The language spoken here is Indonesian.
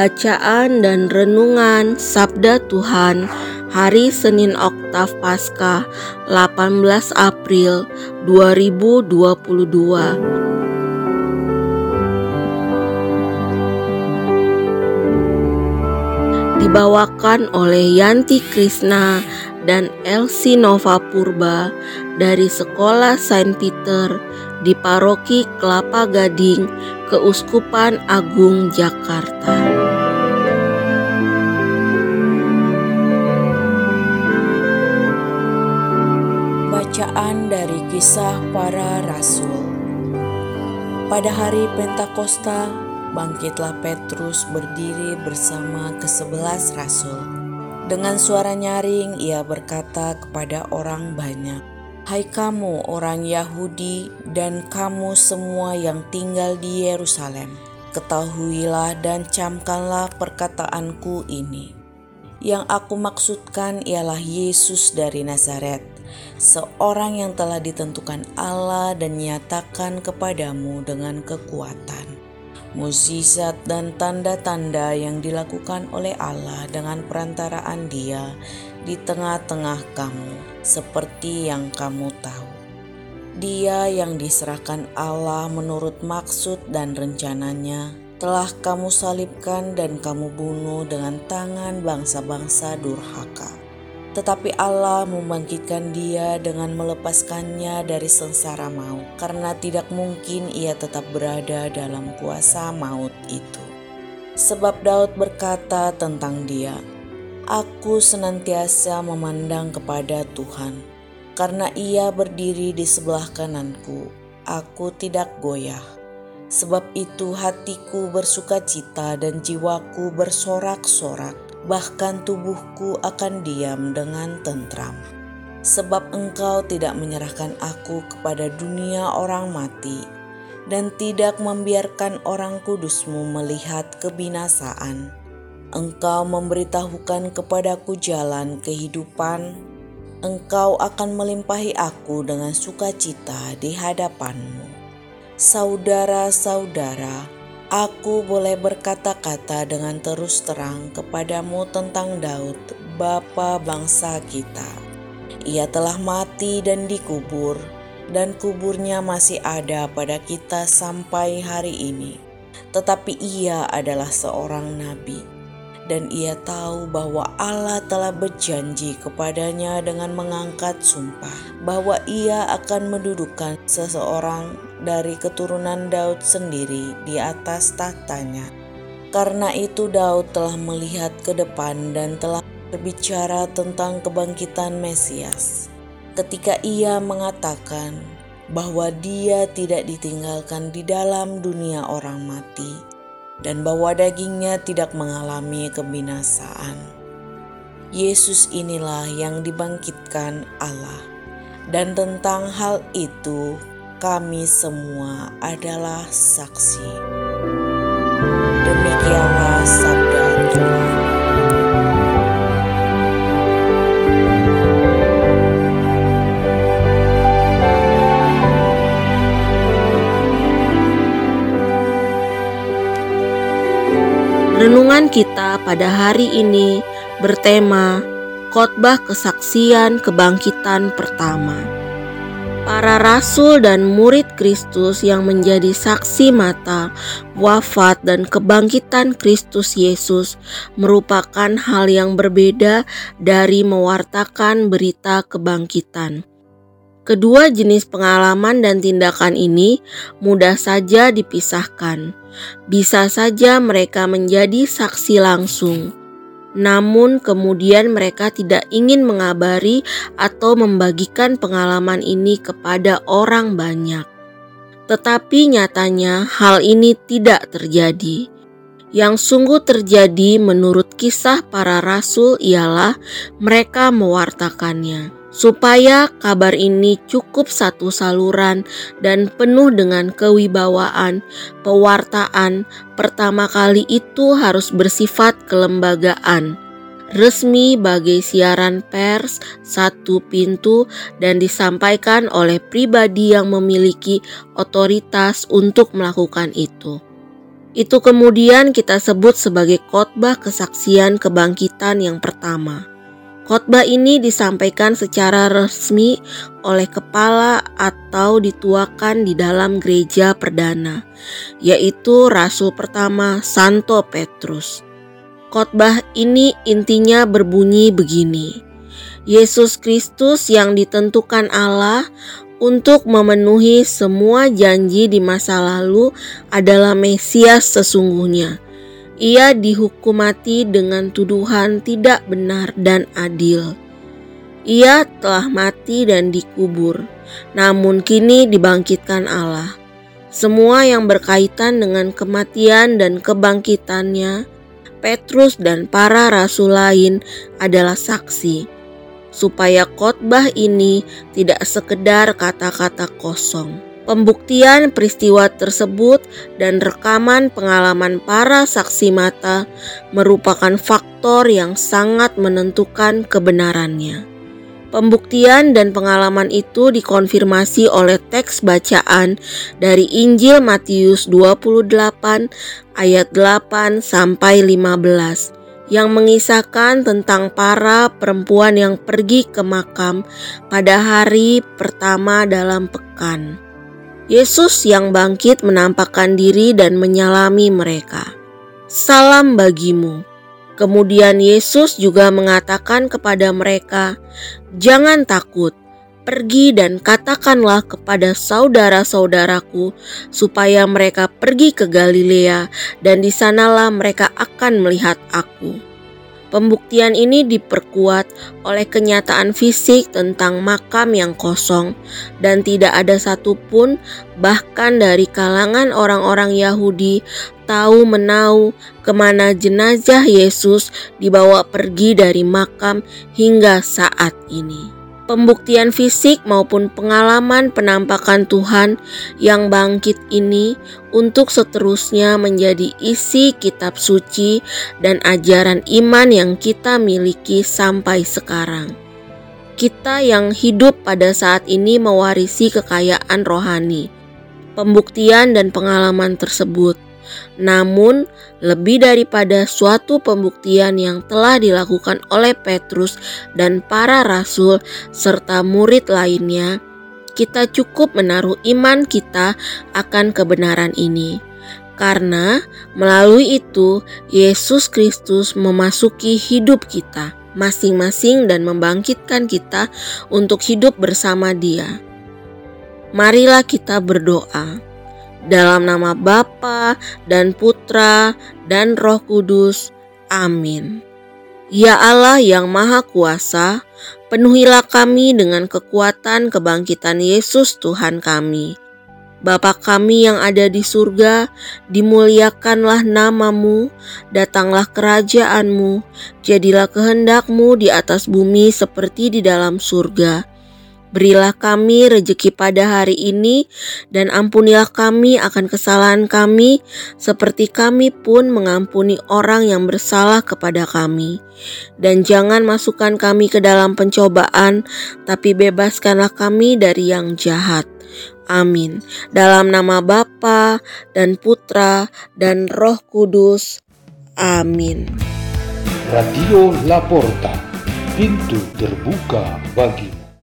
Bacaan dan Renungan Sabda Tuhan Hari Senin Oktav Paskah 18 April 2022 Dibawakan oleh Yanti Krishna dan Elsie Nova Purba dari Sekolah Saint Peter di Paroki Kelapa Gading, Keuskupan Agung Jakarta. Bacaan dari Kisah Para Rasul. Pada hari Pentakosta, bangkitlah Petrus berdiri bersama kesebelas rasul. Dengan suara nyaring ia berkata kepada orang banyak, Hai kamu orang Yahudi dan kamu semua yang tinggal di Yerusalem, ketahuilah dan camkanlah perkataanku ini. Yang aku maksudkan ialah Yesus dari Nazaret, seorang yang telah ditentukan Allah dan nyatakan kepadamu dengan kekuatan. Mukjizat dan tanda-tanda yang dilakukan oleh Allah dengan perantaraan Dia di tengah-tengah kamu, seperti yang kamu tahu. Dia yang diserahkan Allah menurut maksud dan rencananya telah kamu salibkan dan kamu bunuh dengan tangan bangsa-bangsa durhaka. Tetapi Allah membangkitkan dia dengan melepaskannya dari sengsara maut, karena tidak mungkin ia tetap berada dalam kuasa maut itu. Sebab Daud berkata tentang dia, Aku senantiasa memandang kepada Tuhan, karena Ia berdiri di sebelah kananku. Aku tidak goyah, sebab itu hatiku bersuka cita dan jiwaku bersorak-sorak, bahkan tubuhku akan diam dengan tentram. Sebab Engkau tidak menyerahkan aku kepada dunia orang mati, dan tidak membiarkan orang kudusmu melihat kebinasaan Engkau memberitahukan kepadaku jalan kehidupan, Engkau akan melimpahi aku dengan sukacita di hadapanmu. Saudara-saudara, aku boleh berkata-kata dengan terus terang kepadamu tentang Daud, bapa bangsa kita. Ia telah mati dan dikubur, dan kuburnya masih ada pada kita sampai hari ini. Tetapi ia adalah seorang nabi dan ia tahu bahwa Allah telah berjanji kepadanya dengan mengangkat sumpah bahwa ia akan mendudukan seseorang dari keturunan Daud sendiri di atas tahtanya. Karena itu Daud telah melihat ke depan dan telah berbicara tentang kebangkitan Mesias. Ketika ia mengatakan bahwa dia tidak ditinggalkan di dalam dunia orang mati, dan bahwa dagingnya tidak mengalami kebinasaan. Yesus inilah yang dibangkitkan Allah, dan tentang hal itu kami semua adalah saksi. Kita pada hari ini bertema khotbah kesaksian kebangkitan pertama. Para rasul dan murid Kristus yang menjadi saksi mata wafat dan kebangkitan Kristus Yesus merupakan hal yang berbeda dari mewartakan berita kebangkitan. Kedua jenis pengalaman dan tindakan ini mudah saja dipisahkan bisa saja mereka menjadi saksi langsung, namun kemudian mereka tidak ingin mengabari atau membagikan pengalaman ini kepada orang banyak. Tetapi nyatanya hal ini tidak terjadi. Yang sungguh terjadi menurut kisah para rasul ialah mereka mewartakannya supaya kabar ini cukup satu saluran dan penuh dengan kewibawaan. Pewartaan pertama kali itu harus bersifat kelembagaan, resmi bagi siaran pers satu pintu dan disampaikan oleh pribadi yang memiliki otoritas untuk melakukan itu. Itu kemudian kita sebut sebagai khotbah kesaksian kebangkitan yang pertama. Khotbah ini disampaikan secara resmi oleh kepala atau dituakan di dalam gereja perdana, yaitu rasul pertama Santo Petrus. Khotbah ini intinya berbunyi begini: Yesus Kristus yang ditentukan Allah untuk memenuhi semua janji di masa lalu adalah Mesias sesungguhnya ia dihukum mati dengan tuduhan tidak benar dan adil. Ia telah mati dan dikubur, namun kini dibangkitkan Allah. Semua yang berkaitan dengan kematian dan kebangkitannya, Petrus dan para rasul lain adalah saksi, supaya khotbah ini tidak sekedar kata-kata kosong Pembuktian peristiwa tersebut dan rekaman pengalaman para saksi mata merupakan faktor yang sangat menentukan kebenarannya. Pembuktian dan pengalaman itu dikonfirmasi oleh teks bacaan dari Injil Matius 28 ayat 8 sampai 15 yang mengisahkan tentang para perempuan yang pergi ke makam pada hari pertama dalam pekan. Yesus yang bangkit menampakkan diri dan menyalami mereka. Salam bagimu. Kemudian Yesus juga mengatakan kepada mereka, "Jangan takut, pergi dan katakanlah kepada saudara-saudaraku supaya mereka pergi ke Galilea, dan di sanalah mereka akan melihat Aku." Pembuktian ini diperkuat oleh kenyataan fisik tentang makam yang kosong, dan tidak ada satupun, bahkan dari kalangan orang-orang Yahudi, tahu menau ke mana jenazah Yesus dibawa pergi dari makam hingga saat ini pembuktian fisik maupun pengalaman penampakan Tuhan yang bangkit ini untuk seterusnya menjadi isi kitab suci dan ajaran iman yang kita miliki sampai sekarang. Kita yang hidup pada saat ini mewarisi kekayaan rohani, pembuktian dan pengalaman tersebut namun, lebih daripada suatu pembuktian yang telah dilakukan oleh Petrus dan para rasul serta murid lainnya, kita cukup menaruh iman kita akan kebenaran ini. Karena melalui itu Yesus Kristus memasuki hidup kita masing-masing dan membangkitkan kita untuk hidup bersama Dia. Marilah kita berdoa. Dalam nama Bapa dan Putra dan Roh Kudus. Amin. Ya Allah yang Maha Kuasa, penuhilah kami dengan kekuatan kebangkitan Yesus Tuhan kami. Bapa kami yang ada di surga, dimuliakanlah namamu, datanglah kerajaanmu, jadilah kehendakmu di atas bumi seperti di dalam surga. Berilah kami rejeki pada hari ini, dan ampunilah kami akan kesalahan kami, seperti kami pun mengampuni orang yang bersalah kepada kami. Dan jangan masukkan kami ke dalam pencobaan, tapi bebaskanlah kami dari yang jahat. Amin. Dalam nama Bapa dan Putra dan Roh Kudus. Amin. Radio Laporta, pintu terbuka bagi